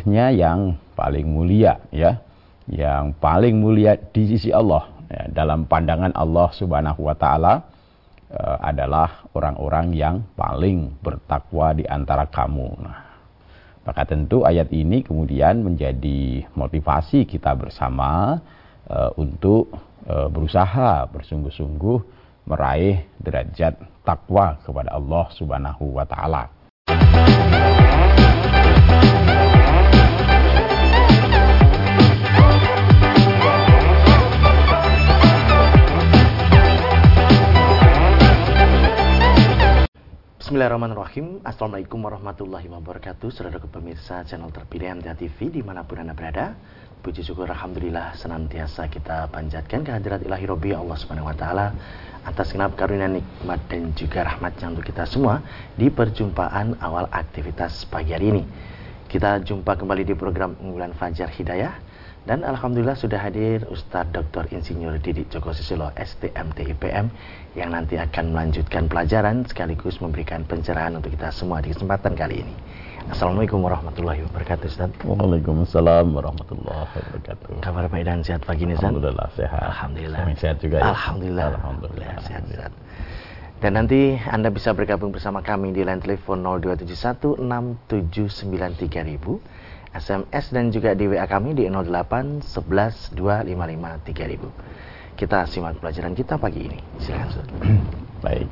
sungguhnya yang paling mulia ya yang paling mulia di sisi Allah ya, dalam pandangan Allah Subhanahu wa taala uh, adalah orang-orang yang paling bertakwa di antara kamu. Nah, maka tentu ayat ini kemudian menjadi motivasi kita bersama uh, untuk uh, berusaha bersungguh-sungguh meraih derajat takwa kepada Allah Subhanahu wa taala. Bismillahirrahmanirrahim. Assalamualaikum warahmatullahi wabarakatuh. Saudara pemirsa channel terpilih MTA TV Di mana pun Anda berada Puji syukur Alhamdulillah Senantiasa kita panjatkan kehadirat ilahi Robbi Allah subhanahu wa ta'ala Atas kenap karunia nikmat dan juga rahmatnya untuk kita semua Di perjumpaan awal aktivitas pagi hari ini. Kita jumpa kembali di program unggulan Fajar Hidayah dan Alhamdulillah sudah hadir Ustadz Dr. Insinyur Didik Joko Susilo STMT IPM yang nanti akan melanjutkan pelajaran sekaligus memberikan pencerahan untuk kita semua di kesempatan kali ini. Assalamualaikum warahmatullahi wabarakatuh Ustaz. Waalaikumsalam warahmatullahi wabarakatuh. Kabar baik dan sehat pagi ini Ustaz? Alhamdulillah sehat. Alhamdulillah. Semakin sehat juga ya. Alhamdulillah. Alhamdulillah. Sehat, sehat. Dan nanti Anda bisa bergabung bersama kami di line telepon 0271 6793000 SMS dan juga di WA kami di 08 11 255 3000. Kita simak pelajaran kita pagi ini. Silakan. Baik.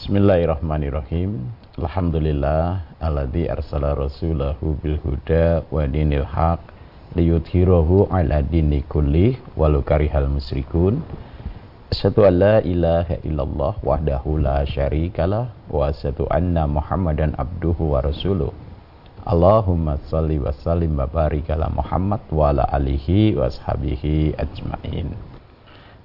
Bismillahirrahmanirrahim. Alhamdulillah alladzi arsala rasulahu bil huda wa dinil haq liyudhhirahu ala dini kulli walau karihal musyrikun. Asyhadu an la ilaha illallah wahdahu la syarikalah wa asyhadu anna Muhammadan abduhu wa rasuluh. Allahumma salli wa sallim wa barik ala Muhammad wa ala alihi wa ashabihi ajmain.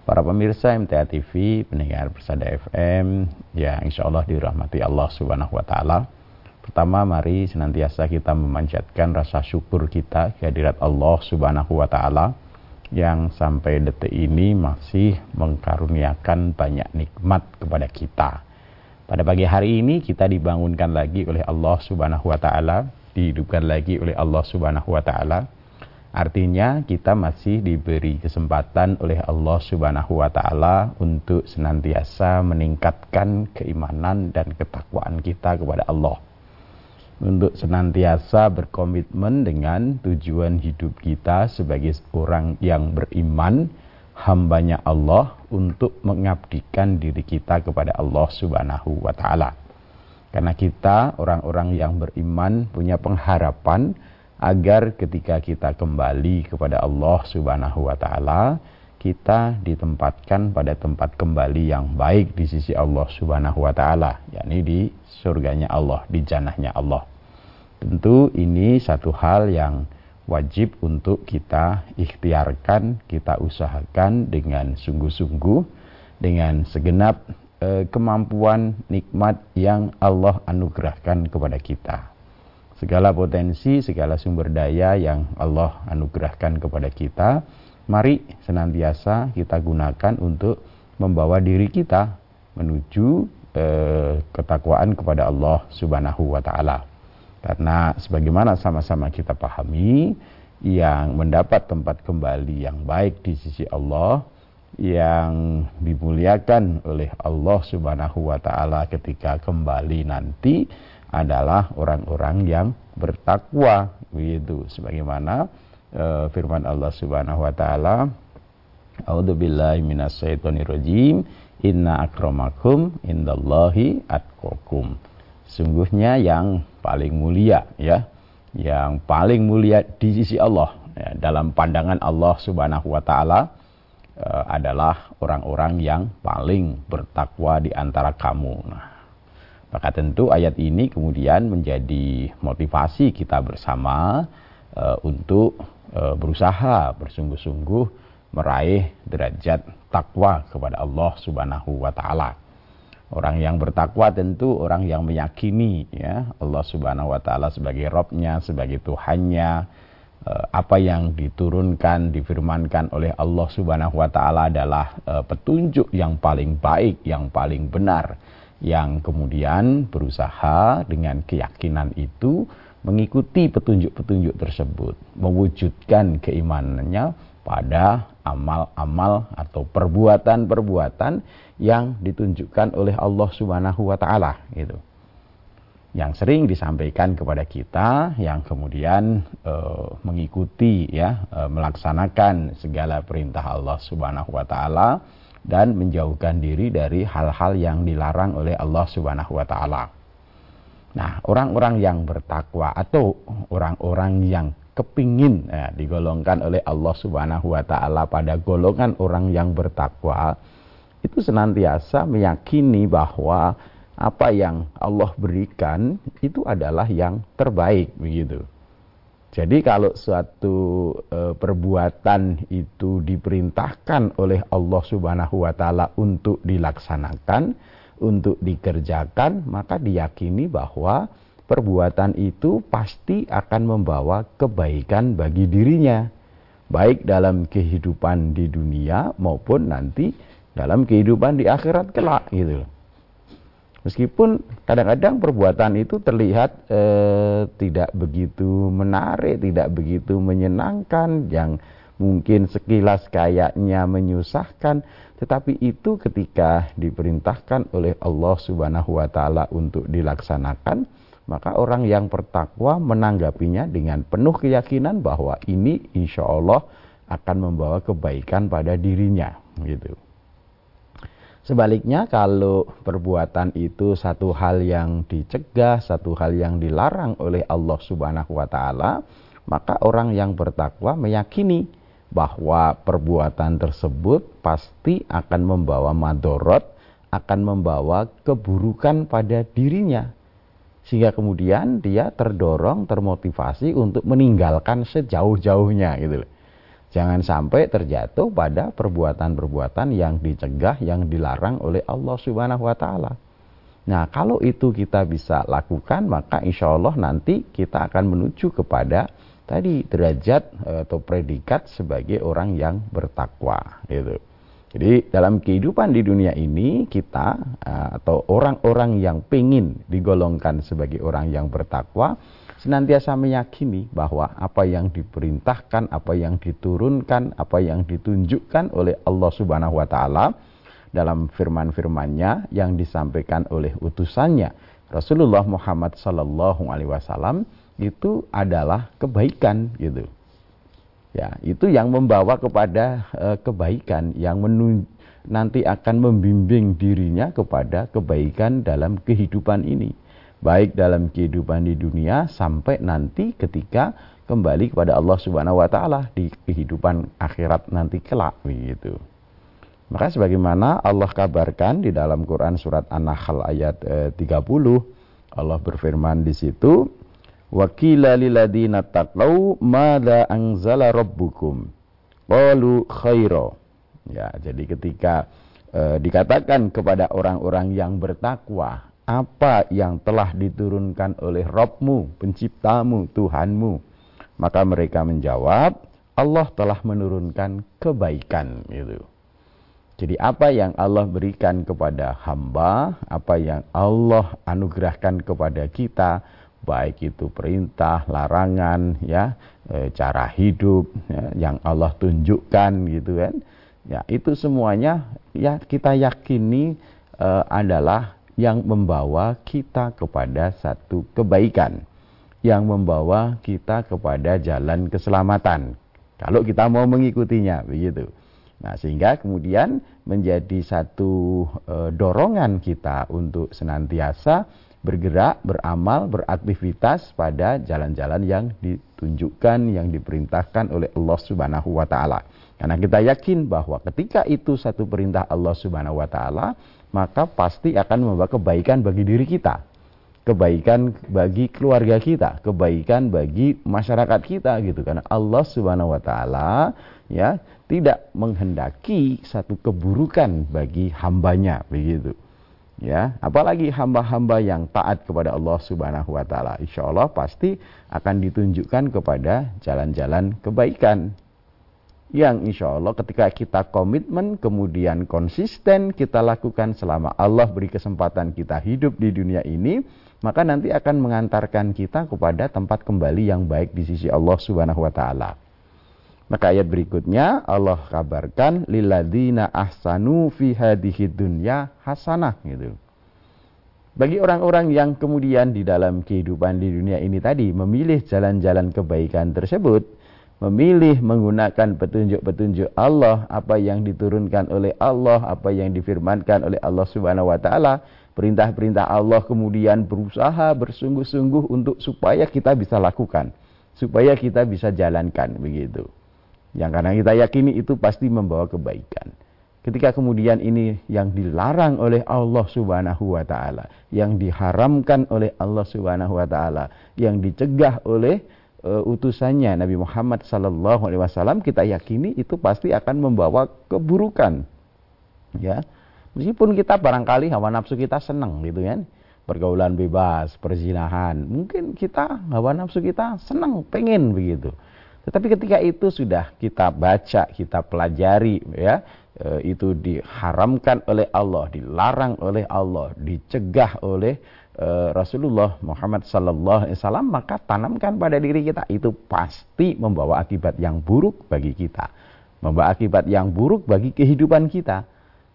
Para pemirsa MTA TV, pendengar Persada FM, ya insya Allah dirahmati Allah Subhanahu wa Ta'ala. Pertama, mari senantiasa kita memanjatkan rasa syukur kita kehadirat Allah Subhanahu wa Ta'ala yang sampai detik ini masih mengkaruniakan banyak nikmat kepada kita. Pada pagi hari ini kita dibangunkan lagi oleh Allah Subhanahu wa Ta'ala dihidupkan lagi oleh Allah Subhanahu wa taala. Artinya kita masih diberi kesempatan oleh Allah Subhanahu wa taala untuk senantiasa meningkatkan keimanan dan ketakwaan kita kepada Allah. Untuk senantiasa berkomitmen dengan tujuan hidup kita sebagai orang yang beriman, hambanya Allah untuk mengabdikan diri kita kepada Allah Subhanahu wa taala. Karena kita orang-orang yang beriman punya pengharapan agar ketika kita kembali kepada Allah Subhanahu wa taala, kita ditempatkan pada tempat kembali yang baik di sisi Allah Subhanahu wa taala, yakni di surganya Allah, di janahnya Allah. Tentu ini satu hal yang wajib untuk kita ikhtiarkan, kita usahakan dengan sungguh-sungguh dengan segenap Eh, kemampuan nikmat yang Allah anugerahkan kepada kita. Segala potensi, segala sumber daya yang Allah anugerahkan kepada kita, mari senantiasa kita gunakan untuk membawa diri kita menuju eh, ketakwaan kepada Allah Subhanahu wa taala. Karena sebagaimana sama-sama kita pahami, yang mendapat tempat kembali yang baik di sisi Allah yang dimuliakan oleh Allah Subhanahu wa taala ketika kembali nanti adalah orang-orang yang bertakwa begitu. Sebagaimana uh, firman Allah Subhanahu wa taala A'udzubillahi minasyaitonirrajim inna akramakum indallahi atqakum. Sungguhnya yang paling mulia ya. Yang paling mulia di sisi Allah ya, dalam pandangan Allah Subhanahu wa taala adalah orang-orang yang paling bertakwa di antara kamu. Nah, maka tentu ayat ini kemudian menjadi motivasi kita bersama uh, untuk uh, berusaha bersungguh-sungguh meraih derajat takwa kepada Allah Subhanahu wa taala. Orang yang bertakwa tentu orang yang meyakini ya Allah Subhanahu wa taala sebagai Robnya, sebagai Tuhannya, Eh, apa yang diturunkan, difirmankan oleh Allah Subhanahu wa taala adalah uh, petunjuk yang paling baik, yang paling benar yang kemudian berusaha dengan keyakinan itu mengikuti petunjuk-petunjuk tersebut, mewujudkan keimanannya pada amal-amal atau perbuatan-perbuatan yang ditunjukkan oleh Allah Subhanahu wa taala gitu. Yang sering disampaikan kepada kita yang kemudian e, mengikuti ya e, melaksanakan segala perintah Allah Subhanahu wa taala dan menjauhkan diri dari hal-hal yang dilarang oleh Allah Subhanahu wa taala. Nah, orang-orang yang bertakwa atau orang-orang yang kepingin ya, digolongkan oleh Allah Subhanahu wa taala pada golongan orang yang bertakwa itu senantiasa meyakini bahwa apa yang Allah berikan itu adalah yang terbaik begitu. Jadi kalau suatu e, perbuatan itu diperintahkan oleh Allah Subhanahu wa taala untuk dilaksanakan, untuk dikerjakan, maka diyakini bahwa perbuatan itu pasti akan membawa kebaikan bagi dirinya, baik dalam kehidupan di dunia maupun nanti dalam kehidupan di akhirat kelak gitu Meskipun kadang-kadang perbuatan itu terlihat eh, tidak begitu menarik, tidak begitu menyenangkan, yang mungkin sekilas kayaknya menyusahkan, tetapi itu ketika diperintahkan oleh Allah Subhanahu wa taala untuk dilaksanakan, maka orang yang bertakwa menanggapinya dengan penuh keyakinan bahwa ini insya Allah akan membawa kebaikan pada dirinya gitu. Sebaliknya kalau perbuatan itu satu hal yang dicegah, satu hal yang dilarang oleh Allah Subhanahu wa taala, maka orang yang bertakwa meyakini bahwa perbuatan tersebut pasti akan membawa madorot, akan membawa keburukan pada dirinya. Sehingga kemudian dia terdorong, termotivasi untuk meninggalkan sejauh-jauhnya gitu loh. Jangan sampai terjatuh pada perbuatan-perbuatan yang dicegah, yang dilarang oleh Allah Subhanahu wa Ta'ala. Nah, kalau itu kita bisa lakukan, maka insya Allah nanti kita akan menuju kepada tadi derajat eh, atau predikat sebagai orang yang bertakwa. Gitu. Jadi dalam kehidupan di dunia ini kita eh, atau orang-orang yang pengen digolongkan sebagai orang yang bertakwa senantiasa meyakini bahwa apa yang diperintahkan, apa yang diturunkan, apa yang ditunjukkan oleh Allah Subhanahu wa taala dalam firman-firmannya yang disampaikan oleh utusannya Rasulullah Muhammad sallallahu alaihi wasallam itu adalah kebaikan gitu. Ya, itu yang membawa kepada uh, kebaikan yang menun nanti akan membimbing dirinya kepada kebaikan dalam kehidupan ini baik dalam kehidupan di dunia sampai nanti ketika kembali kepada Allah Subhanahu wa taala di kehidupan akhirat nanti kelak begitu. Maka sebagaimana Allah kabarkan di dalam Quran surat An-Nahl ayat eh, 30 Allah berfirman di situ Wakila lilladina taqaw madza anzala rabbukum qalu khaira. Ya, jadi ketika eh, dikatakan kepada orang-orang yang bertakwa apa yang telah diturunkan oleh Robmu, penciptamu, Tuhanmu. Maka mereka menjawab, Allah telah menurunkan kebaikan. Gitu. Jadi apa yang Allah berikan kepada hamba, apa yang Allah anugerahkan kepada kita, baik itu perintah, larangan, ya, e, cara hidup ya, yang Allah tunjukkan gitu kan, ya itu semuanya ya kita yakini e, adalah yang membawa kita kepada satu kebaikan, yang membawa kita kepada jalan keselamatan. Kalau kita mau mengikutinya, begitu. Nah, sehingga kemudian menjadi satu e, dorongan kita untuk senantiasa bergerak, beramal, beraktivitas pada jalan-jalan yang ditunjukkan, yang diperintahkan oleh Allah Subhanahu wa taala. Karena kita yakin bahwa ketika itu satu perintah Allah Subhanahu wa taala, maka pasti akan membawa kebaikan bagi diri kita, kebaikan bagi keluarga kita, kebaikan bagi masyarakat kita gitu karena Allah Subhanahu wa taala ya tidak menghendaki satu keburukan bagi hambanya begitu. Ya, apalagi hamba-hamba yang taat kepada Allah Subhanahu wa taala, insya Allah pasti akan ditunjukkan kepada jalan-jalan kebaikan. Yang insya Allah ketika kita komitmen kemudian konsisten kita lakukan selama Allah beri kesempatan kita hidup di dunia ini maka nanti akan mengantarkan kita kepada tempat kembali yang baik di sisi Allah Subhanahu wa taala. Maka ayat berikutnya Allah kabarkan lilladzina ahsanu fi hadhihi dunya hasanah gitu. Bagi orang-orang yang kemudian di dalam kehidupan di dunia ini tadi memilih jalan-jalan kebaikan tersebut, memilih menggunakan petunjuk-petunjuk Allah, apa yang diturunkan oleh Allah, apa yang difirmankan oleh Allah Subhanahu wa taala, perintah-perintah Allah kemudian berusaha bersungguh-sungguh untuk supaya kita bisa lakukan, supaya kita bisa jalankan begitu. Yang karena kita yakini itu pasti membawa kebaikan. Ketika kemudian ini yang dilarang oleh Allah Subhanahu wa taala, yang diharamkan oleh Allah Subhanahu wa taala, yang dicegah oleh uh, utusannya Nabi Muhammad sallallahu alaihi wasallam kita yakini itu pasti akan membawa keburukan. Ya. Meskipun kita barangkali hawa nafsu kita senang gitu kan. Pergaulan bebas, perzinahan. Mungkin kita hawa nafsu kita senang, pengen begitu. Tetapi ketika itu sudah kita baca, kita pelajari ya, e, itu diharamkan oleh Allah, dilarang oleh Allah, dicegah oleh Eh, Rasulullah Muhammad sallallahu alaihi wasallam maka tanamkan pada diri kita. Itu pasti membawa akibat yang buruk bagi kita. Membawa akibat yang buruk bagi kehidupan kita.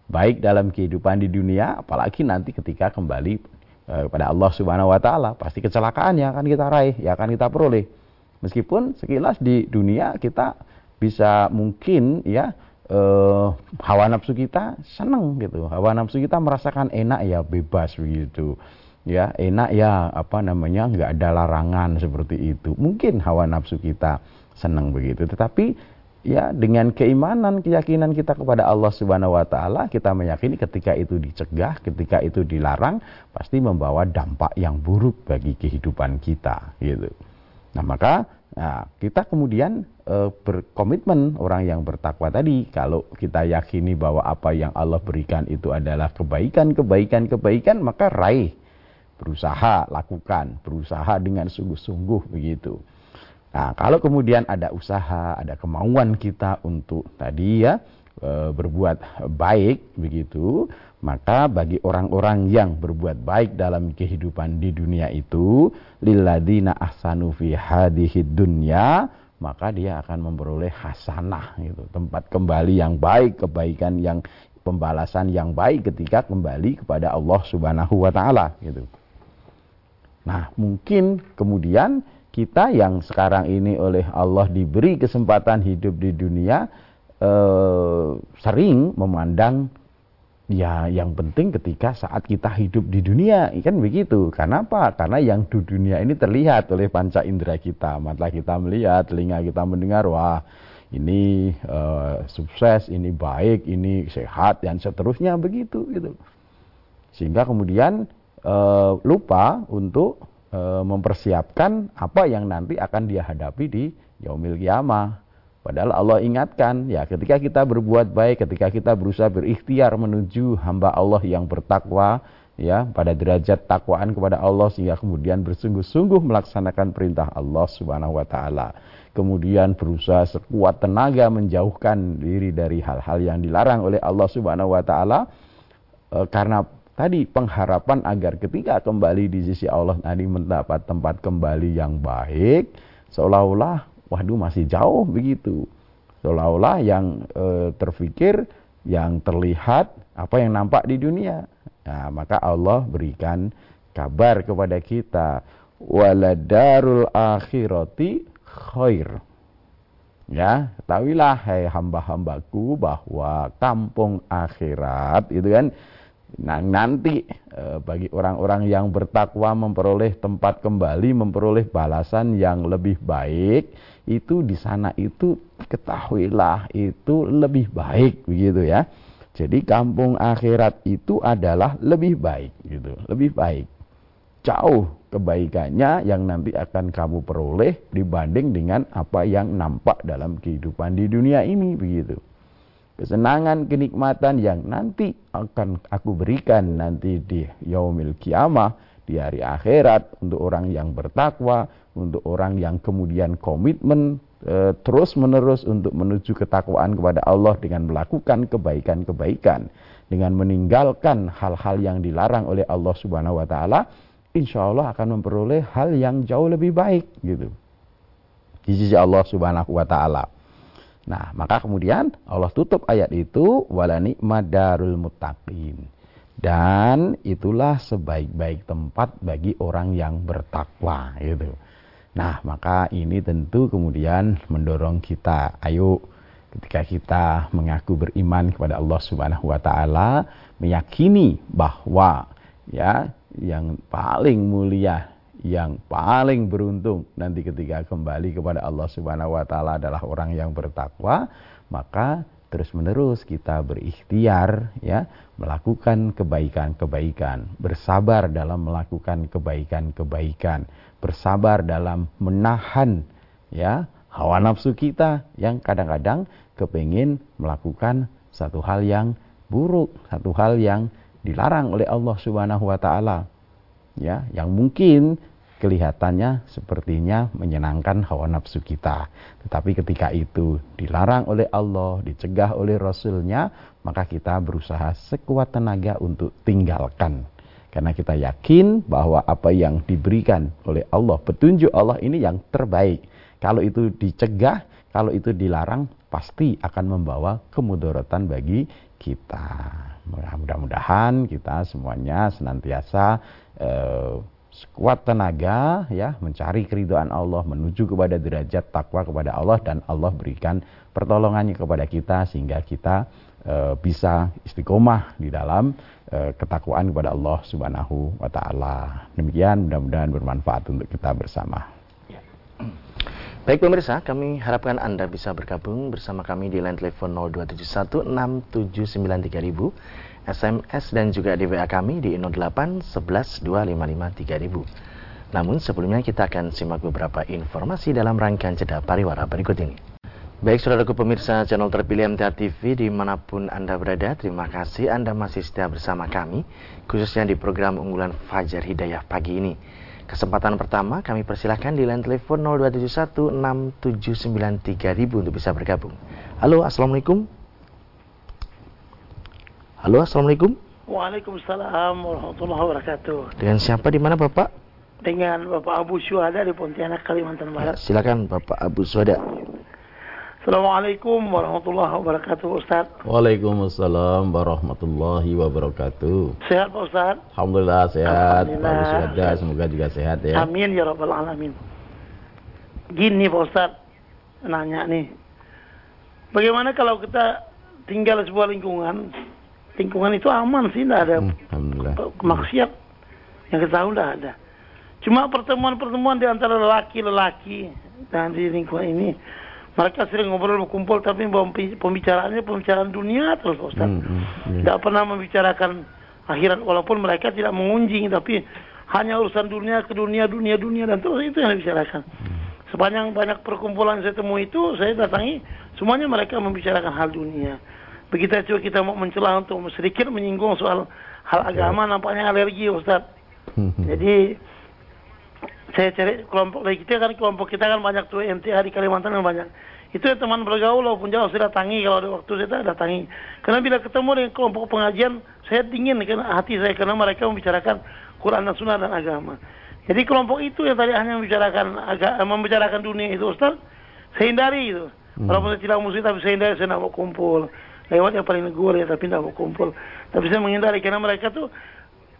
Baik dalam kehidupan di dunia apalagi nanti ketika kembali uh, kepada Allah Subhanahu wa taala. Pasti kecelakaan yang akan kita raih yang akan kita peroleh. Meskipun sekilas di dunia kita bisa mungkin ya uh, hawa nafsu kita senang gitu. Hawa nafsu kita merasakan enak ya bebas begitu ya enak ya apa namanya nggak ada larangan seperti itu. Mungkin hawa nafsu kita senang begitu. Tetapi ya dengan keimanan keyakinan kita kepada Allah Subhanahu wa taala kita meyakini ketika itu dicegah ketika itu dilarang pasti membawa dampak yang buruk bagi kehidupan kita gitu. Nah maka nah, kita kemudian e, berkomitmen orang yang bertakwa tadi kalau kita yakini bahwa apa yang Allah berikan itu adalah kebaikan kebaikan kebaikan maka raih berusaha lakukan, berusaha dengan sungguh-sungguh begitu. Nah, kalau kemudian ada usaha, ada kemauan kita untuk tadi ya e, berbuat baik begitu, maka bagi orang-orang yang berbuat baik dalam kehidupan di dunia itu, lilladina ahsanu fi hadhihi dunya, maka dia akan memperoleh hasanah gitu, tempat kembali yang baik, kebaikan yang pembalasan yang baik ketika kembali kepada Allah Subhanahu wa taala gitu. Nah, mungkin kemudian kita yang sekarang ini oleh Allah diberi kesempatan hidup di dunia eh, sering memandang ya yang penting ketika saat kita hidup di dunia kan begitu. Karena apa? Karena yang di dunia ini terlihat oleh panca indera kita mata kita melihat telinga kita mendengar wah ini uh, sukses ini baik ini sehat dan seterusnya begitu gitu. Sehingga kemudian uh, lupa untuk uh, mempersiapkan apa yang nanti akan dia hadapi di yaumil kiamah. Padahal Allah ingatkan, ya ketika kita berbuat baik, ketika kita berusaha berikhtiar menuju hamba Allah yang bertakwa, ya pada derajat takwaan kepada Allah sehingga kemudian bersungguh-sungguh melaksanakan perintah Allah Subhanahu wa taala. Kemudian berusaha sekuat tenaga menjauhkan diri dari hal-hal yang dilarang oleh Allah Subhanahu wa taala e, karena tadi pengharapan agar ketika kembali di sisi Allah tadi mendapat tempat kembali yang baik seolah-olah waduh masih jauh begitu. Seolah-olah yang e, terfikir yang terlihat apa yang nampak di dunia. Nah, maka Allah berikan kabar kepada kita waladarul akhirati khair. Ya ketahuilah hai hamba-hambaku bahwa kampung akhirat itu kan Nah, nanti e, bagi orang-orang yang bertakwa memperoleh tempat kembali, memperoleh balasan yang lebih baik, itu di sana itu ketahuilah itu lebih baik begitu ya. Jadi kampung akhirat itu adalah lebih baik gitu, lebih baik. Jauh kebaikannya yang nanti akan kamu peroleh dibanding dengan apa yang nampak dalam kehidupan di dunia ini begitu kesenangan, kenikmatan yang nanti akan aku berikan nanti di yaumil kiamah, di hari akhirat untuk orang yang bertakwa, untuk orang yang kemudian komitmen e, terus menerus untuk menuju ketakwaan kepada Allah dengan melakukan kebaikan-kebaikan dengan meninggalkan hal-hal yang dilarang oleh Allah Subhanahu wa taala insya Allah akan memperoleh hal yang jauh lebih baik gitu di sisi Allah Subhanahu wa taala. Nah, maka kemudian Allah tutup ayat itu wala darul muttaqin. Dan itulah sebaik-baik tempat bagi orang yang bertakwa gitu. Nah, maka ini tentu kemudian mendorong kita, ayo ketika kita mengaku beriman kepada Allah Subhanahu wa taala, meyakini bahwa ya yang paling mulia yang paling beruntung nanti ketika kembali kepada Allah Subhanahu wa taala adalah orang yang bertakwa, maka terus-menerus kita berikhtiar ya melakukan kebaikan-kebaikan, bersabar dalam melakukan kebaikan-kebaikan, bersabar dalam menahan ya hawa nafsu kita yang kadang-kadang kepingin melakukan satu hal yang buruk, satu hal yang dilarang oleh Allah Subhanahu wa taala ya yang mungkin kelihatannya sepertinya menyenangkan hawa nafsu kita. Tetapi ketika itu dilarang oleh Allah, dicegah oleh Rasulnya, maka kita berusaha sekuat tenaga untuk tinggalkan. Karena kita yakin bahwa apa yang diberikan oleh Allah, petunjuk Allah ini yang terbaik. Kalau itu dicegah, kalau itu dilarang, pasti akan membawa kemudorotan bagi kita. Mudah-mudahan kita semuanya senantiasa eh, sekuat tenaga ya mencari keriduan Allah menuju kepada derajat takwa kepada Allah dan Allah berikan pertolongannya kepada kita sehingga kita e, bisa istiqomah di dalam e, ketakwaan kepada Allah Subhanahu wa taala. Demikian mudah-mudahan bermanfaat untuk kita bersama. Ya. Baik pemirsa, kami harapkan Anda bisa bergabung bersama kami di line telepon 02716793000 SMS dan juga di WA kami di 08 11 255 3000. Namun sebelumnya kita akan simak beberapa informasi dalam rangkaian jeda pariwara berikut ini. Baik saudaraku pemirsa channel terpilih MTA TV di mana pun Anda berada, terima kasih Anda masih setia bersama kami, khususnya di program unggulan Fajar Hidayah pagi ini. Kesempatan pertama kami persilahkan di line telepon 02716793000 untuk bisa bergabung. Halo, Assalamualaikum. Halo, Assalamualaikum. Waalaikumsalam warahmatullahi wabarakatuh. Dengan siapa di mana Bapak? Dengan Bapak Abu Syuhada di Pontianak, Kalimantan Barat. Ya, silakan Bapak Abu Syuhada. Assalamualaikum warahmatullahi wabarakatuh Ustaz. Waalaikumsalam warahmatullahi wabarakatuh. Sehat Pak Ustaz? Alhamdulillah sehat. Alhamdulillah. Pak Abu Syuhada semoga juga sehat ya. Amin ya rabbal alamin. Gini Pak Ustaz, nanya nih. Bagaimana kalau kita tinggal di sebuah lingkungan lingkungan itu aman sih, tidak ada hmm, maksiat yang kita tahu tidak ada. Cuma pertemuan-pertemuan di antara lelaki-lelaki dan di lingkungan ini mereka sering ngobrol berkumpul tapi pembicaraannya pembicaraan dunia terus Ustaz. Hmm, hmm, yeah. Tidak pernah membicarakan akhirat walaupun mereka tidak mengunjing tapi hanya urusan dunia ke dunia dunia dunia dan terus itu yang dibicarakan. Hmm. Sepanjang banyak perkumpulan saya temui itu saya datangi semuanya mereka membicarakan hal dunia. Begitu juga kita mau mencela untuk sedikit menyinggung soal hal agama ya. nampaknya alergi Ustaz. Jadi saya cari kelompok dari kita kan kelompok kita kan banyak tuh MTA di Kalimantan yang banyak. Itu ya teman bergaul walaupun jauh saya datangi kalau ada waktu saya datangi. Karena bila ketemu dengan kelompok pengajian saya dingin karena hati saya karena mereka membicarakan Quran dan Sunnah dan agama. Jadi kelompok itu yang tadi hanya membicarakan agak membicarakan dunia itu Ustaz, saya hindari itu. Hmm. Walaupun saya tidak muslim tapi saya hindari saya tidak mau kumpul lewat yang paling negur ya tapi tidak mau kumpul. Tapi saya menghindari karena mereka tuh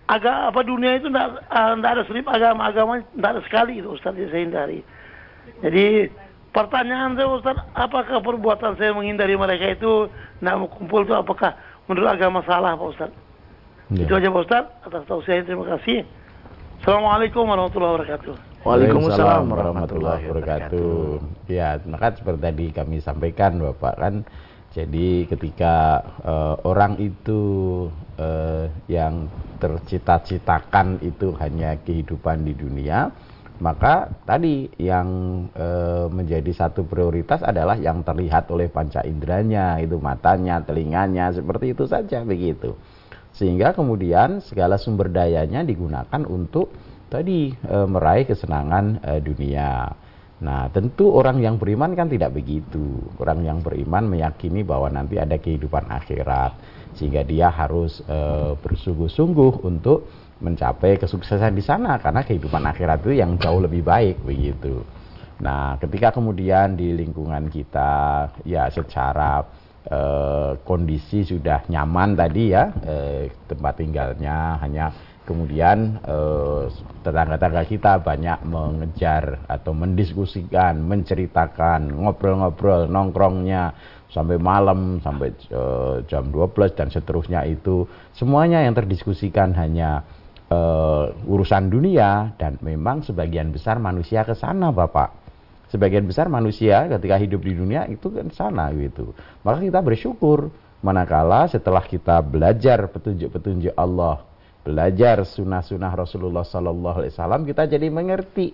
agak apa dunia itu tidak uh, ada selip agama agama tidak ada sekali itu Ustaz saya hindari. Jadi pertanyaan saya Ustaz apakah perbuatan saya menghindari mereka itu tidak mau kumpul itu apakah menurut agama salah Pak Ustaz? Ya. itu aja Pak Ustaz atas tausiah terima kasih. Assalamualaikum warahmatullahi wabarakatuh. Waalaikumsalam warahmatullahi wabarakatuh. Ya, maka seperti tadi kami sampaikan Bapak kan jadi ketika uh, orang itu uh, yang tercita-citakan itu hanya kehidupan di dunia, maka tadi yang uh, menjadi satu prioritas adalah yang terlihat oleh panca inderanya, itu matanya, telinganya, seperti itu saja begitu. Sehingga kemudian segala sumber dayanya digunakan untuk tadi e, meraih kesenangan e, dunia. Nah, tentu orang yang beriman kan tidak begitu. Orang yang beriman meyakini bahwa nanti ada kehidupan akhirat, sehingga dia harus e, bersungguh-sungguh untuk mencapai kesuksesan di sana karena kehidupan akhirat itu yang jauh lebih baik begitu. Nah, ketika kemudian di lingkungan kita ya secara e, kondisi sudah nyaman tadi ya e, tempat tinggalnya hanya kemudian eh, tetangga-tetangga kita banyak mengejar atau mendiskusikan, menceritakan, ngobrol-ngobrol, nongkrongnya sampai malam, sampai uh, jam 12 dan seterusnya itu semuanya yang terdiskusikan hanya uh, urusan dunia dan memang sebagian besar manusia ke sana Bapak. Sebagian besar manusia ketika hidup di dunia itu kan sana gitu. Maka kita bersyukur manakala setelah kita belajar petunjuk-petunjuk Allah belajar sunnah-sunnah Rasulullah Sallallahu Alaihi Wasallam kita jadi mengerti.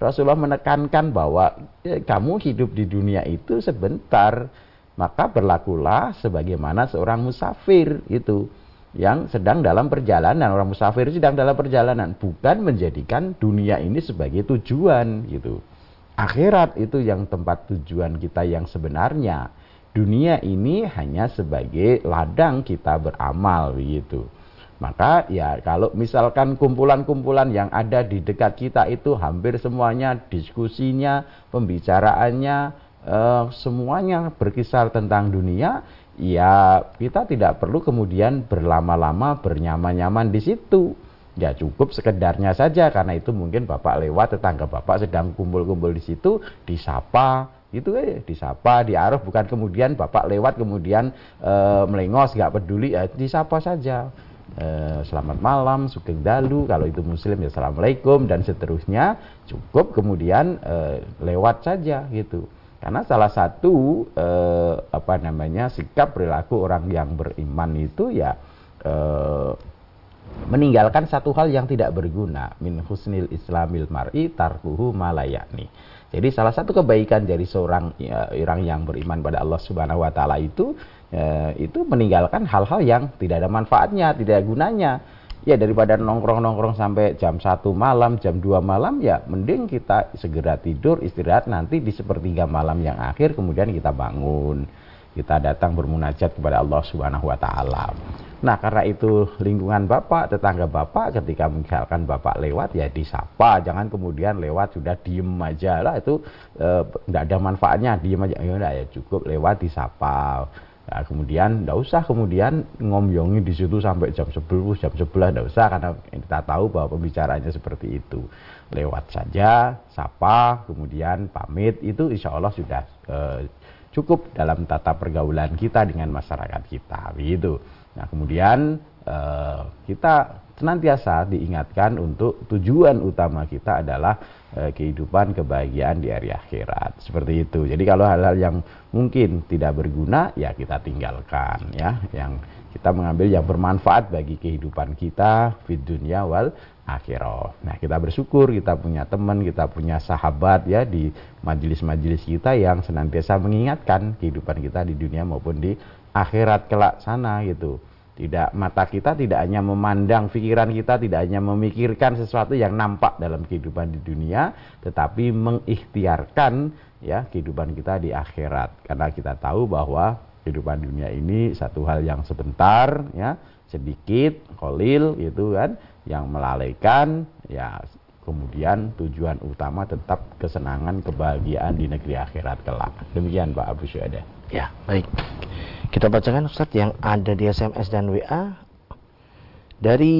Rasulullah menekankan bahwa eh, kamu hidup di dunia itu sebentar, maka berlakulah sebagaimana seorang musafir itu yang sedang dalam perjalanan. Orang musafir sedang dalam perjalanan, bukan menjadikan dunia ini sebagai tujuan gitu. Akhirat itu yang tempat tujuan kita yang sebenarnya. Dunia ini hanya sebagai ladang kita beramal begitu. Maka ya kalau misalkan kumpulan-kumpulan yang ada di dekat kita itu hampir semuanya diskusinya, pembicaraannya, eh, semuanya berkisar tentang dunia, ya kita tidak perlu kemudian berlama-lama bernyaman-nyaman di situ. Ya cukup sekedarnya saja karena itu mungkin Bapak lewat tetangga Bapak sedang kumpul-kumpul di situ disapa itu eh disapa diaruf bukan kemudian Bapak lewat kemudian e, melengos nggak peduli ya disapa saja Eh, selamat malam, sugeng dalu, kalau itu muslim ya assalamualaikum dan seterusnya cukup kemudian e, lewat saja gitu. Karena salah satu e, apa namanya sikap perilaku orang yang beriman itu ya e, meninggalkan satu hal yang tidak berguna min husnil islamil mar'i tarkuhu malayakni. Jadi salah satu kebaikan dari seorang ya, orang yang beriman pada Allah Subhanahu wa taala itu ya, itu meninggalkan hal-hal yang tidak ada manfaatnya, tidak ada gunanya. Ya daripada nongkrong-nongkrong sampai jam 1 malam, jam 2 malam ya mending kita segera tidur, istirahat nanti di sepertiga malam yang akhir kemudian kita bangun. Kita datang bermunajat kepada Allah Subhanahu wa taala. Nah, karena itu lingkungan Bapak, tetangga Bapak ketika misalkan Bapak lewat ya disapa, jangan kemudian lewat sudah diem aja lah itu tidak e, ada manfaatnya, diem aja ya ya cukup lewat disapa. Nah, kemudian tidak usah kemudian ngomyongi di situ sampai jam 10, jam 11 tidak usah karena kita tahu bahwa pembicaranya seperti itu. Lewat saja, sapa, kemudian pamit itu insya Allah sudah e, cukup dalam tata pergaulan kita dengan masyarakat kita, begitu. Nah, kemudian eh, kita senantiasa diingatkan untuk tujuan utama kita adalah eh, kehidupan kebahagiaan di hari akhirat. Seperti itu. Jadi kalau hal-hal yang mungkin tidak berguna ya kita tinggalkan ya. Yang kita mengambil yang bermanfaat bagi kehidupan kita di dunia wal akhirah. Nah, kita bersyukur kita punya teman, kita punya sahabat ya di majelis-majelis kita yang senantiasa mengingatkan kehidupan kita di dunia maupun di akhirat kelak sana gitu. Tidak mata kita tidak hanya memandang pikiran kita tidak hanya memikirkan sesuatu yang nampak dalam kehidupan di dunia, tetapi mengikhtiarkan ya kehidupan kita di akhirat. Karena kita tahu bahwa kehidupan dunia ini satu hal yang sebentar ya, sedikit, kolil gitu kan, yang melalaikan ya kemudian tujuan utama tetap kesenangan kebahagiaan di negeri akhirat kelak. Demikian Pak Abu Syuhada. Ya, baik. Kita bacakan Ustadz yang ada di SMS dan WA dari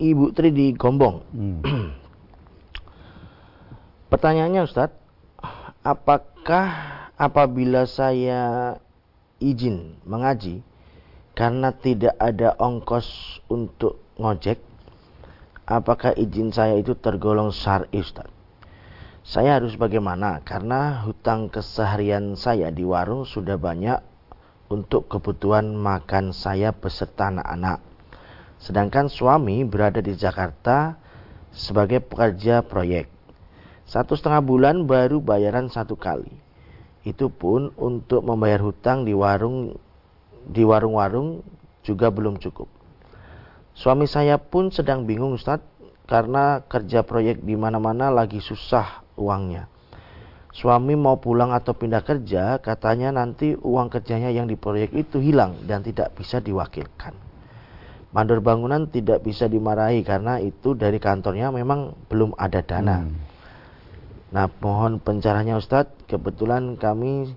Ibu Tri di Gombong. Hmm. Pertanyaannya Ustadz, apakah apabila saya izin mengaji karena tidak ada ongkos untuk ngojek, apakah izin saya itu tergolong syar'i Ustadz? Saya harus bagaimana? Karena hutang keseharian saya di warung sudah banyak untuk kebutuhan makan saya beserta anak-anak. Sedangkan suami berada di Jakarta sebagai pekerja proyek. Satu setengah bulan baru bayaran satu kali. Itu pun untuk membayar hutang di warung di warung-warung juga belum cukup. Suami saya pun sedang bingung Ustadz karena kerja proyek di mana-mana lagi susah uangnya. Suami mau pulang atau pindah kerja, katanya nanti uang kerjanya yang di proyek itu hilang dan tidak bisa diwakilkan. Mandor bangunan tidak bisa dimarahi karena itu dari kantornya memang belum ada dana. Hmm. Nah, mohon pencarahannya Ustadz. Kebetulan kami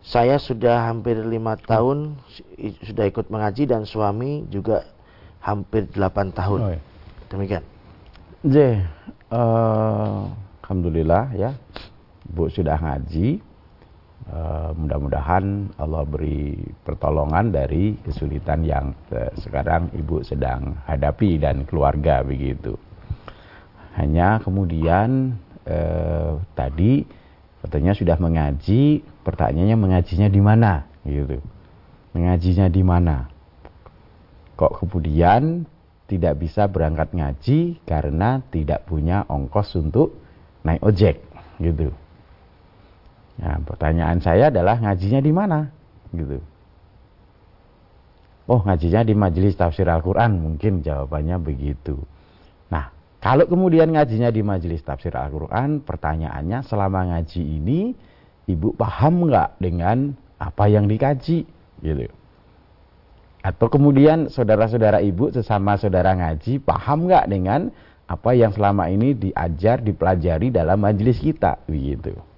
saya sudah hampir lima tahun sudah ikut mengaji dan suami juga hampir delapan tahun. Oh, ya. Demikian. J, uh, alhamdulillah ya, Bu sudah ngaji. Uh, mudah-mudahan Allah beri pertolongan dari kesulitan yang uh, sekarang ibu sedang hadapi dan keluarga begitu. Hanya kemudian uh, tadi katanya sudah mengaji, pertanyaannya mengajinya di mana gitu. Mengajinya di mana? Kok kemudian tidak bisa berangkat ngaji karena tidak punya ongkos untuk naik ojek gitu. Nah, pertanyaan saya adalah ngajinya di mana gitu. Oh, ngajinya di majelis tafsir Al-Qur'an, mungkin jawabannya begitu. Nah, kalau kemudian ngajinya di majelis tafsir Al-Quran, pertanyaannya selama ngaji ini, ibu paham nggak dengan apa yang dikaji? Gitu. Atau kemudian saudara-saudara ibu sesama saudara ngaji, paham nggak dengan apa yang selama ini diajar, dipelajari dalam majelis kita? Begitu.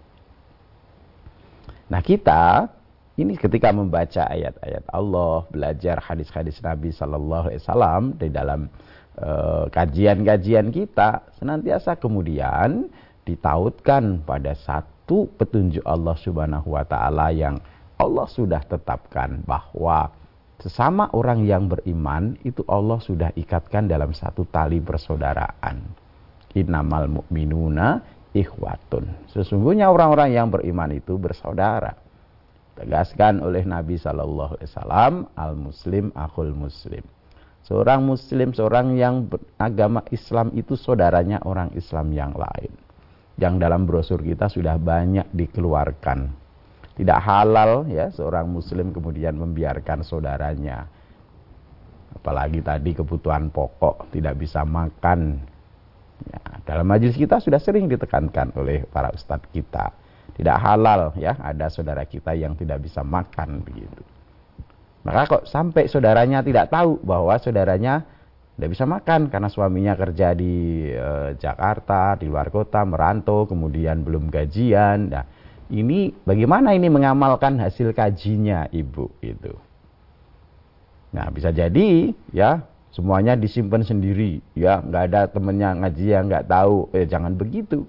Nah kita ini ketika membaca ayat-ayat Allah, belajar hadis-hadis Nabi Sallallahu Alaihi Wasallam di dalam Eh, kajian-kajian kita senantiasa kemudian ditautkan pada satu petunjuk Allah Subhanahu wa taala yang Allah sudah tetapkan bahwa sesama orang yang beriman itu Allah sudah ikatkan dalam satu tali persaudaraan. Innamal mu'minuna ikhwatun. Sesungguhnya orang-orang yang beriman itu bersaudara. Tegaskan oleh Nabi Shallallahu Alaihi Wasallam, al Muslim akul Muslim. Seorang muslim, seorang yang beragama Islam itu saudaranya orang Islam yang lain. Yang dalam brosur kita sudah banyak dikeluarkan. Tidak halal ya seorang muslim kemudian membiarkan saudaranya. Apalagi tadi kebutuhan pokok tidak bisa makan. Ya, dalam majelis kita sudah sering ditekankan oleh para ustadz kita. Tidak halal ya ada saudara kita yang tidak bisa makan begitu. Maka kok sampai saudaranya tidak tahu bahwa saudaranya tidak bisa makan karena suaminya kerja di e, Jakarta, di luar kota, merantau, kemudian belum gajian. Nah, ini bagaimana ini mengamalkan hasil kajinya ibu itu? Nah, bisa jadi ya semuanya disimpan sendiri, ya nggak ada temennya ngaji yang nggak tahu. Eh, jangan begitu.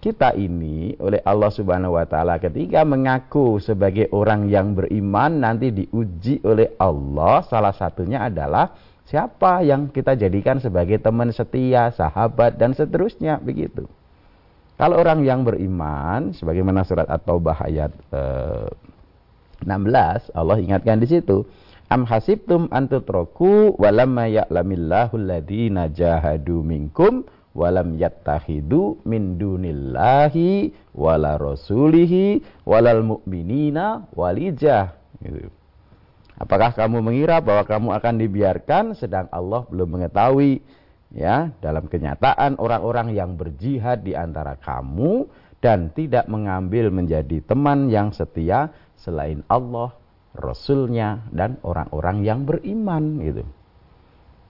Kita ini oleh Allah Subhanahu wa taala ketika mengaku sebagai orang yang beriman nanti diuji oleh Allah. Salah satunya adalah siapa yang kita jadikan sebagai teman setia, sahabat dan seterusnya. Begitu. Kalau orang yang beriman sebagaimana surat At-Taubah ayat eh, 16 Allah ingatkan di situ Am hasibtum antutroku walamma ya'lamillahu alladhina jahadu minkum walam yattahidu min dunillahi wala rasulihi walal mu'minina walijah gitu. Apakah kamu mengira bahwa kamu akan dibiarkan sedang Allah belum mengetahui ya dalam kenyataan orang-orang yang berjihad di antara kamu dan tidak mengambil menjadi teman yang setia selain Allah, Rasulnya dan orang-orang yang beriman gitu.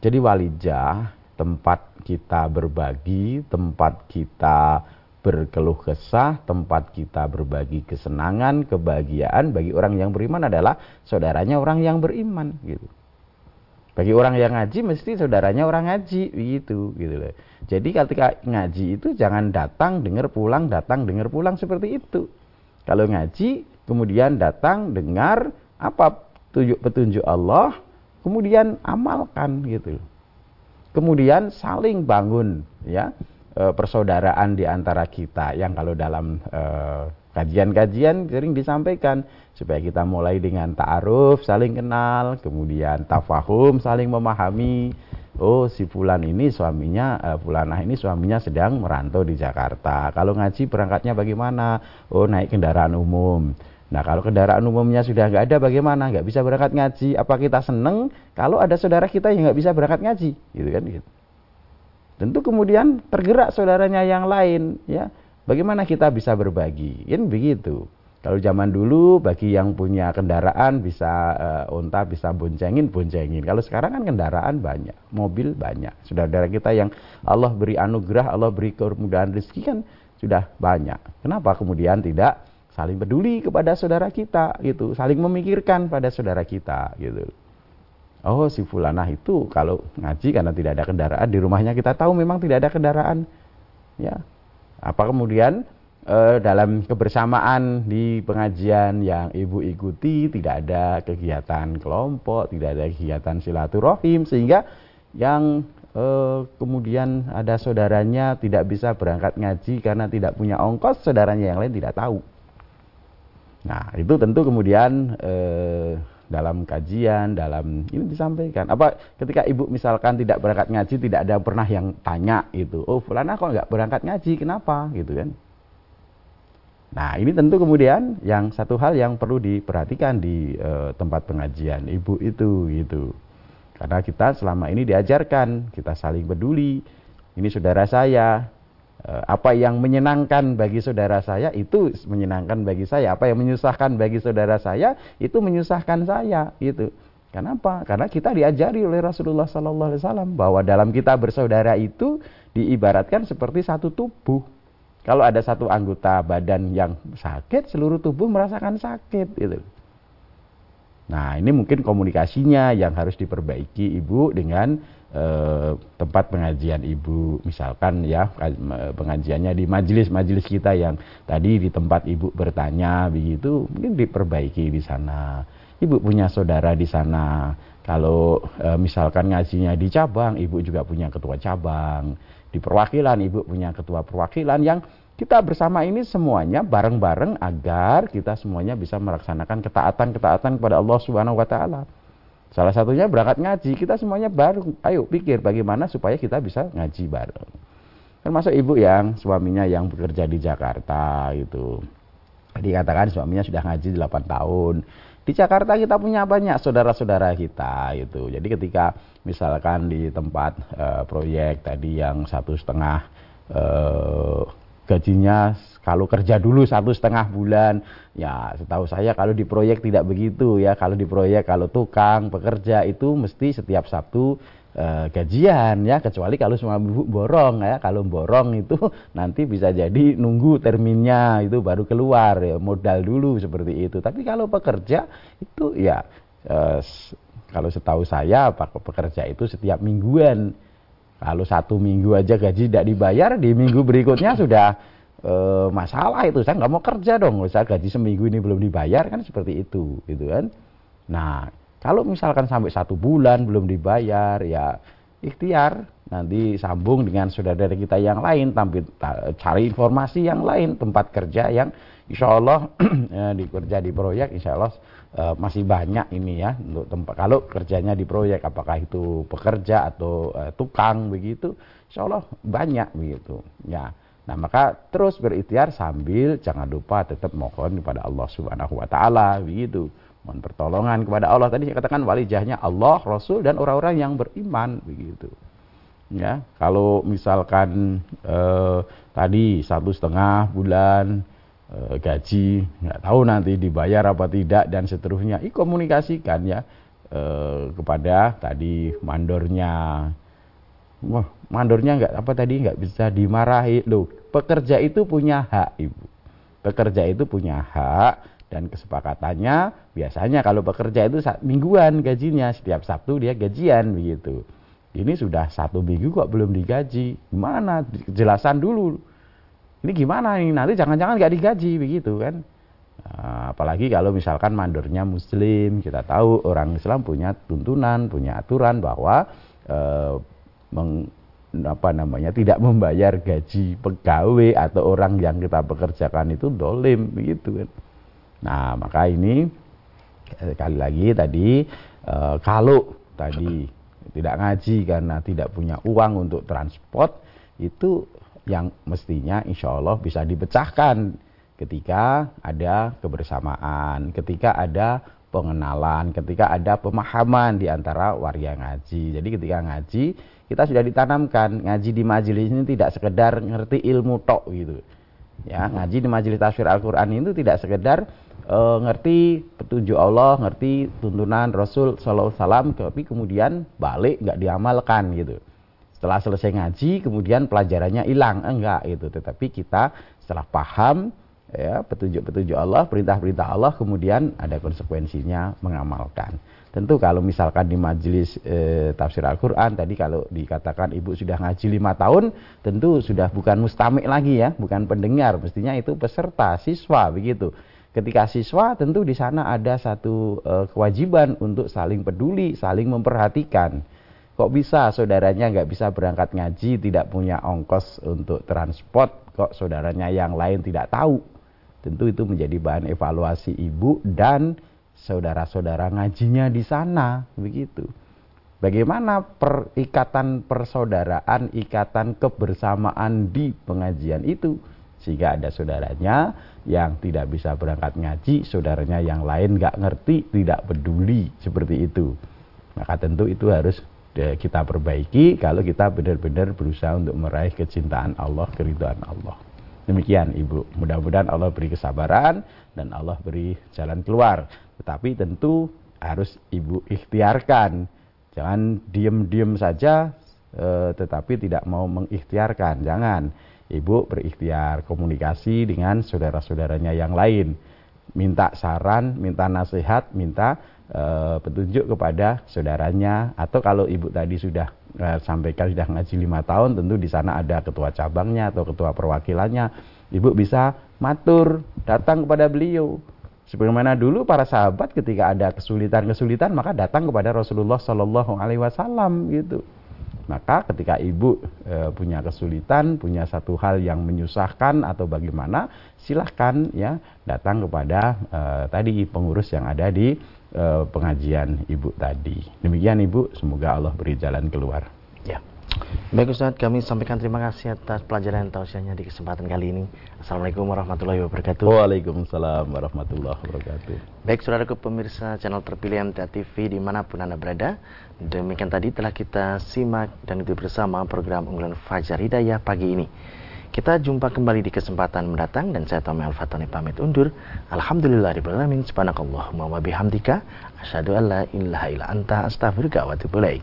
Jadi walijah tempat kita berbagi, tempat kita berkeluh kesah, tempat kita berbagi kesenangan, kebahagiaan bagi orang yang beriman adalah saudaranya orang yang beriman gitu. Bagi orang yang ngaji mesti saudaranya orang ngaji begitu gitu loh. Jadi ketika ngaji itu jangan datang dengar pulang, datang dengar pulang seperti itu. Kalau ngaji kemudian datang dengar apa petunjuk Allah, kemudian amalkan gitu kemudian saling bangun ya e, persaudaraan di antara kita yang kalau dalam e, kajian-kajian sering disampaikan supaya kita mulai dengan ta'aruf saling kenal kemudian tafahum saling memahami. Oh si fulan ini suaminya uh, fulanah ini suaminya sedang merantau di Jakarta. Kalau ngaji berangkatnya bagaimana? Oh naik kendaraan umum Nah kalau kendaraan umumnya sudah nggak ada bagaimana? Nggak bisa berangkat ngaji. Apa kita seneng kalau ada saudara kita yang nggak bisa berangkat ngaji? Gitu kan? Gitu. tentu kemudian tergerak saudaranya yang lain ya bagaimana kita bisa berbagi kan begitu kalau zaman dulu bagi yang punya kendaraan bisa uh, unta bisa boncengin boncengin kalau sekarang kan kendaraan banyak mobil banyak saudara-saudara kita yang Allah beri anugerah Allah beri kemudahan rezeki kan sudah banyak kenapa kemudian tidak saling peduli kepada saudara kita gitu. Saling memikirkan pada saudara kita gitu. Oh si fulanah itu kalau ngaji karena tidak ada kendaraan di rumahnya kita tahu memang tidak ada kendaraan ya. Apa kemudian eh, dalam kebersamaan di pengajian yang ibu ikuti tidak ada kegiatan kelompok tidak ada kegiatan silaturahim sehingga yang eh, kemudian ada saudaranya tidak bisa berangkat ngaji karena tidak punya ongkos saudaranya yang lain tidak tahu nah itu tentu kemudian eh, dalam kajian, dalam ini disampaikan. Apa ketika ibu misalkan tidak berangkat ngaji, tidak ada pernah yang tanya itu, oh fulana kok nggak berangkat ngaji, kenapa gitu kan? Nah ini tentu kemudian yang satu hal yang perlu diperhatikan di e, tempat pengajian ibu itu gitu. Karena kita selama ini diajarkan kita saling peduli. Ini saudara saya, Eh, apa yang menyenangkan bagi saudara saya itu menyenangkan bagi saya. Apa yang menyusahkan bagi saudara saya itu menyusahkan saya gitu. Kenapa? Karena kita diajari oleh Rasulullah Sallallahu Alaihi Wasallam bahwa dalam kita bersaudara itu diibaratkan seperti satu tubuh. Kalau ada satu anggota badan yang sakit seluruh tubuh merasakan sakit gitu. Nah ini mungkin komunikasinya yang harus diperbaiki ibu dengan eh, tempat pengajian ibu. Misalkan ya pengajiannya di majelis-majelis kita yang tadi di tempat ibu bertanya begitu mungkin diperbaiki di sana. Ibu punya saudara di sana. Kalau e, misalkan ngajinya di cabang ibu juga punya ketua cabang. Di perwakilan ibu punya ketua perwakilan yang kita bersama ini semuanya bareng-bareng agar kita semuanya bisa melaksanakan ketaatan-ketaatan kepada Allah Subhanahu wa taala. Salah satunya berangkat ngaji, kita semuanya baru. Ayo pikir bagaimana supaya kita bisa ngaji bareng. Termasuk ibu yang suaminya yang bekerja di Jakarta gitu. Dikatakan suaminya sudah ngaji 8 tahun. Di Jakarta kita punya banyak saudara-saudara kita gitu. Jadi ketika misalkan di tempat e, proyek tadi yang satu setengah e, gajinya kalau kerja dulu satu setengah bulan ya setahu saya kalau di proyek tidak begitu ya. Kalau di proyek kalau tukang pekerja itu mesti setiap Sabtu eh, gajian ya. Kecuali kalau semua borong ya. Kalau borong itu nanti bisa jadi nunggu terminnya itu baru keluar ya. Modal dulu seperti itu. Tapi kalau pekerja itu ya eh, kalau setahu saya pekerja itu setiap mingguan. Kalau satu minggu aja gaji tidak dibayar di minggu berikutnya sudah e, masalah itu saya nggak mau kerja dong. Saya gaji seminggu ini belum dibayar kan seperti itu gitu kan. Nah kalau misalkan sampai satu bulan belum dibayar ya ikhtiar. Nanti sambung dengan saudara kita yang lain tampil cari informasi yang lain tempat kerja yang insya Allah ya, di kerja di proyek insya Allah e, masih banyak ini ya untuk tempat kalau kerjanya di proyek apakah itu pekerja atau e, tukang begitu insya Allah banyak begitu. Ya Nah, maka terus berikhtiar sambil jangan lupa tetap mohon kepada Allah Subhanahu wa taala begitu. Mohon pertolongan kepada Allah. Tadi saya katakan walijahnya Allah, Rasul dan orang-orang yang beriman begitu. Ya, kalau misalkan eh, tadi satu setengah bulan eh, gaji nggak tahu nanti dibayar apa tidak dan seterusnya, i ya eh, kepada tadi mandornya. Wah, mandornya nggak apa tadi nggak bisa dimarahi loh Pekerja itu punya hak, Ibu. Pekerja itu punya hak dan kesepakatannya biasanya kalau pekerja itu mingguan gajinya setiap Sabtu dia gajian begitu. Ini sudah satu minggu kok belum digaji. Gimana? Jelasan dulu. Ini gimana nih? Nanti jangan-jangan nggak digaji begitu kan? Nah, apalagi kalau misalkan mandornya Muslim, kita tahu orang Islam punya tuntunan, punya aturan bahwa eh, meng, apa namanya tidak membayar gaji pegawai atau orang yang kita pekerjakan itu dolim begitu kan. Nah maka ini sekali lagi tadi e, kalau tadi tidak ngaji karena tidak punya uang untuk transport itu yang mestinya insya Allah bisa dipecahkan ketika ada kebersamaan, ketika ada pengenalan, ketika ada pemahaman di antara warga ngaji. Jadi ketika ngaji kita sudah ditanamkan ngaji di majelis ini tidak sekedar ngerti ilmu tok gitu. Ya, ngaji di majelis tafsir Al-Qur'an itu tidak sekedar uh, ngerti petunjuk Allah, ngerti tuntunan Rasul sallallahu wasallam tapi kemudian balik nggak diamalkan gitu. Setelah selesai ngaji kemudian pelajarannya hilang, enggak gitu. Tetapi kita setelah paham ya petunjuk-petunjuk Allah, perintah-perintah Allah kemudian ada konsekuensinya mengamalkan. Tentu kalau misalkan di majelis e, tafsir Al-Quran tadi kalau dikatakan ibu sudah ngaji lima tahun, tentu sudah bukan mustamik lagi ya, bukan pendengar, mestinya itu peserta, siswa begitu. Ketika siswa tentu di sana ada satu e, kewajiban untuk saling peduli, saling memperhatikan. Kok bisa saudaranya nggak bisa berangkat ngaji, tidak punya ongkos untuk transport, kok saudaranya yang lain tidak tahu. Tentu itu menjadi bahan evaluasi ibu dan saudara-saudara ngajinya di sana begitu. Bagaimana perikatan persaudaraan, ikatan kebersamaan di pengajian itu sehingga ada saudaranya yang tidak bisa berangkat ngaji, saudaranya yang lain nggak ngerti, tidak peduli seperti itu. Maka tentu itu harus kita perbaiki kalau kita benar-benar berusaha untuk meraih kecintaan Allah, keridhaan Allah. Demikian Ibu, mudah-mudahan Allah beri kesabaran dan Allah beri jalan keluar. Tetapi tentu harus Ibu ikhtiarkan. Jangan diem-diem saja e, tetapi tidak mau mengikhtiarkan. Jangan. Ibu berikhtiar komunikasi dengan saudara-saudaranya yang lain. Minta saran, minta nasihat, minta e, petunjuk kepada saudaranya atau kalau ibu tadi sudah eh, sampaikan sudah ngaji lima tahun tentu di sana ada ketua cabangnya atau ketua perwakilannya ibu bisa matur datang kepada beliau sebagaimana dulu para sahabat ketika ada kesulitan-kesulitan maka datang kepada Rasulullah Shallallahu Alaihi Wasallam gitu maka ketika ibu e, punya kesulitan punya satu hal yang menyusahkan atau bagaimana silahkan ya datang kepada e, tadi pengurus yang ada di e, pengajian ibu tadi. Demikian ibu, semoga Allah beri jalan keluar. Baik Ustaz, kami sampaikan terima kasih atas pelajaran tausiahnya di kesempatan kali ini. Assalamualaikum warahmatullahi wabarakatuh. Waalaikumsalam warahmatullahi wabarakatuh. Baik saudaraku pemirsa channel terpilih MTA TV di mana pun Anda berada. Demikian tadi telah kita simak dan itu bersama program unggulan Fajar Hidayah pagi ini. Kita jumpa kembali di kesempatan mendatang dan saya Tommy Al-Fatani pamit undur. Alhamdulillah alamin subhanakallahumma wa bihamdika asyhadu an la ilaha illa anta astaghfiruka wa atubu ilaik.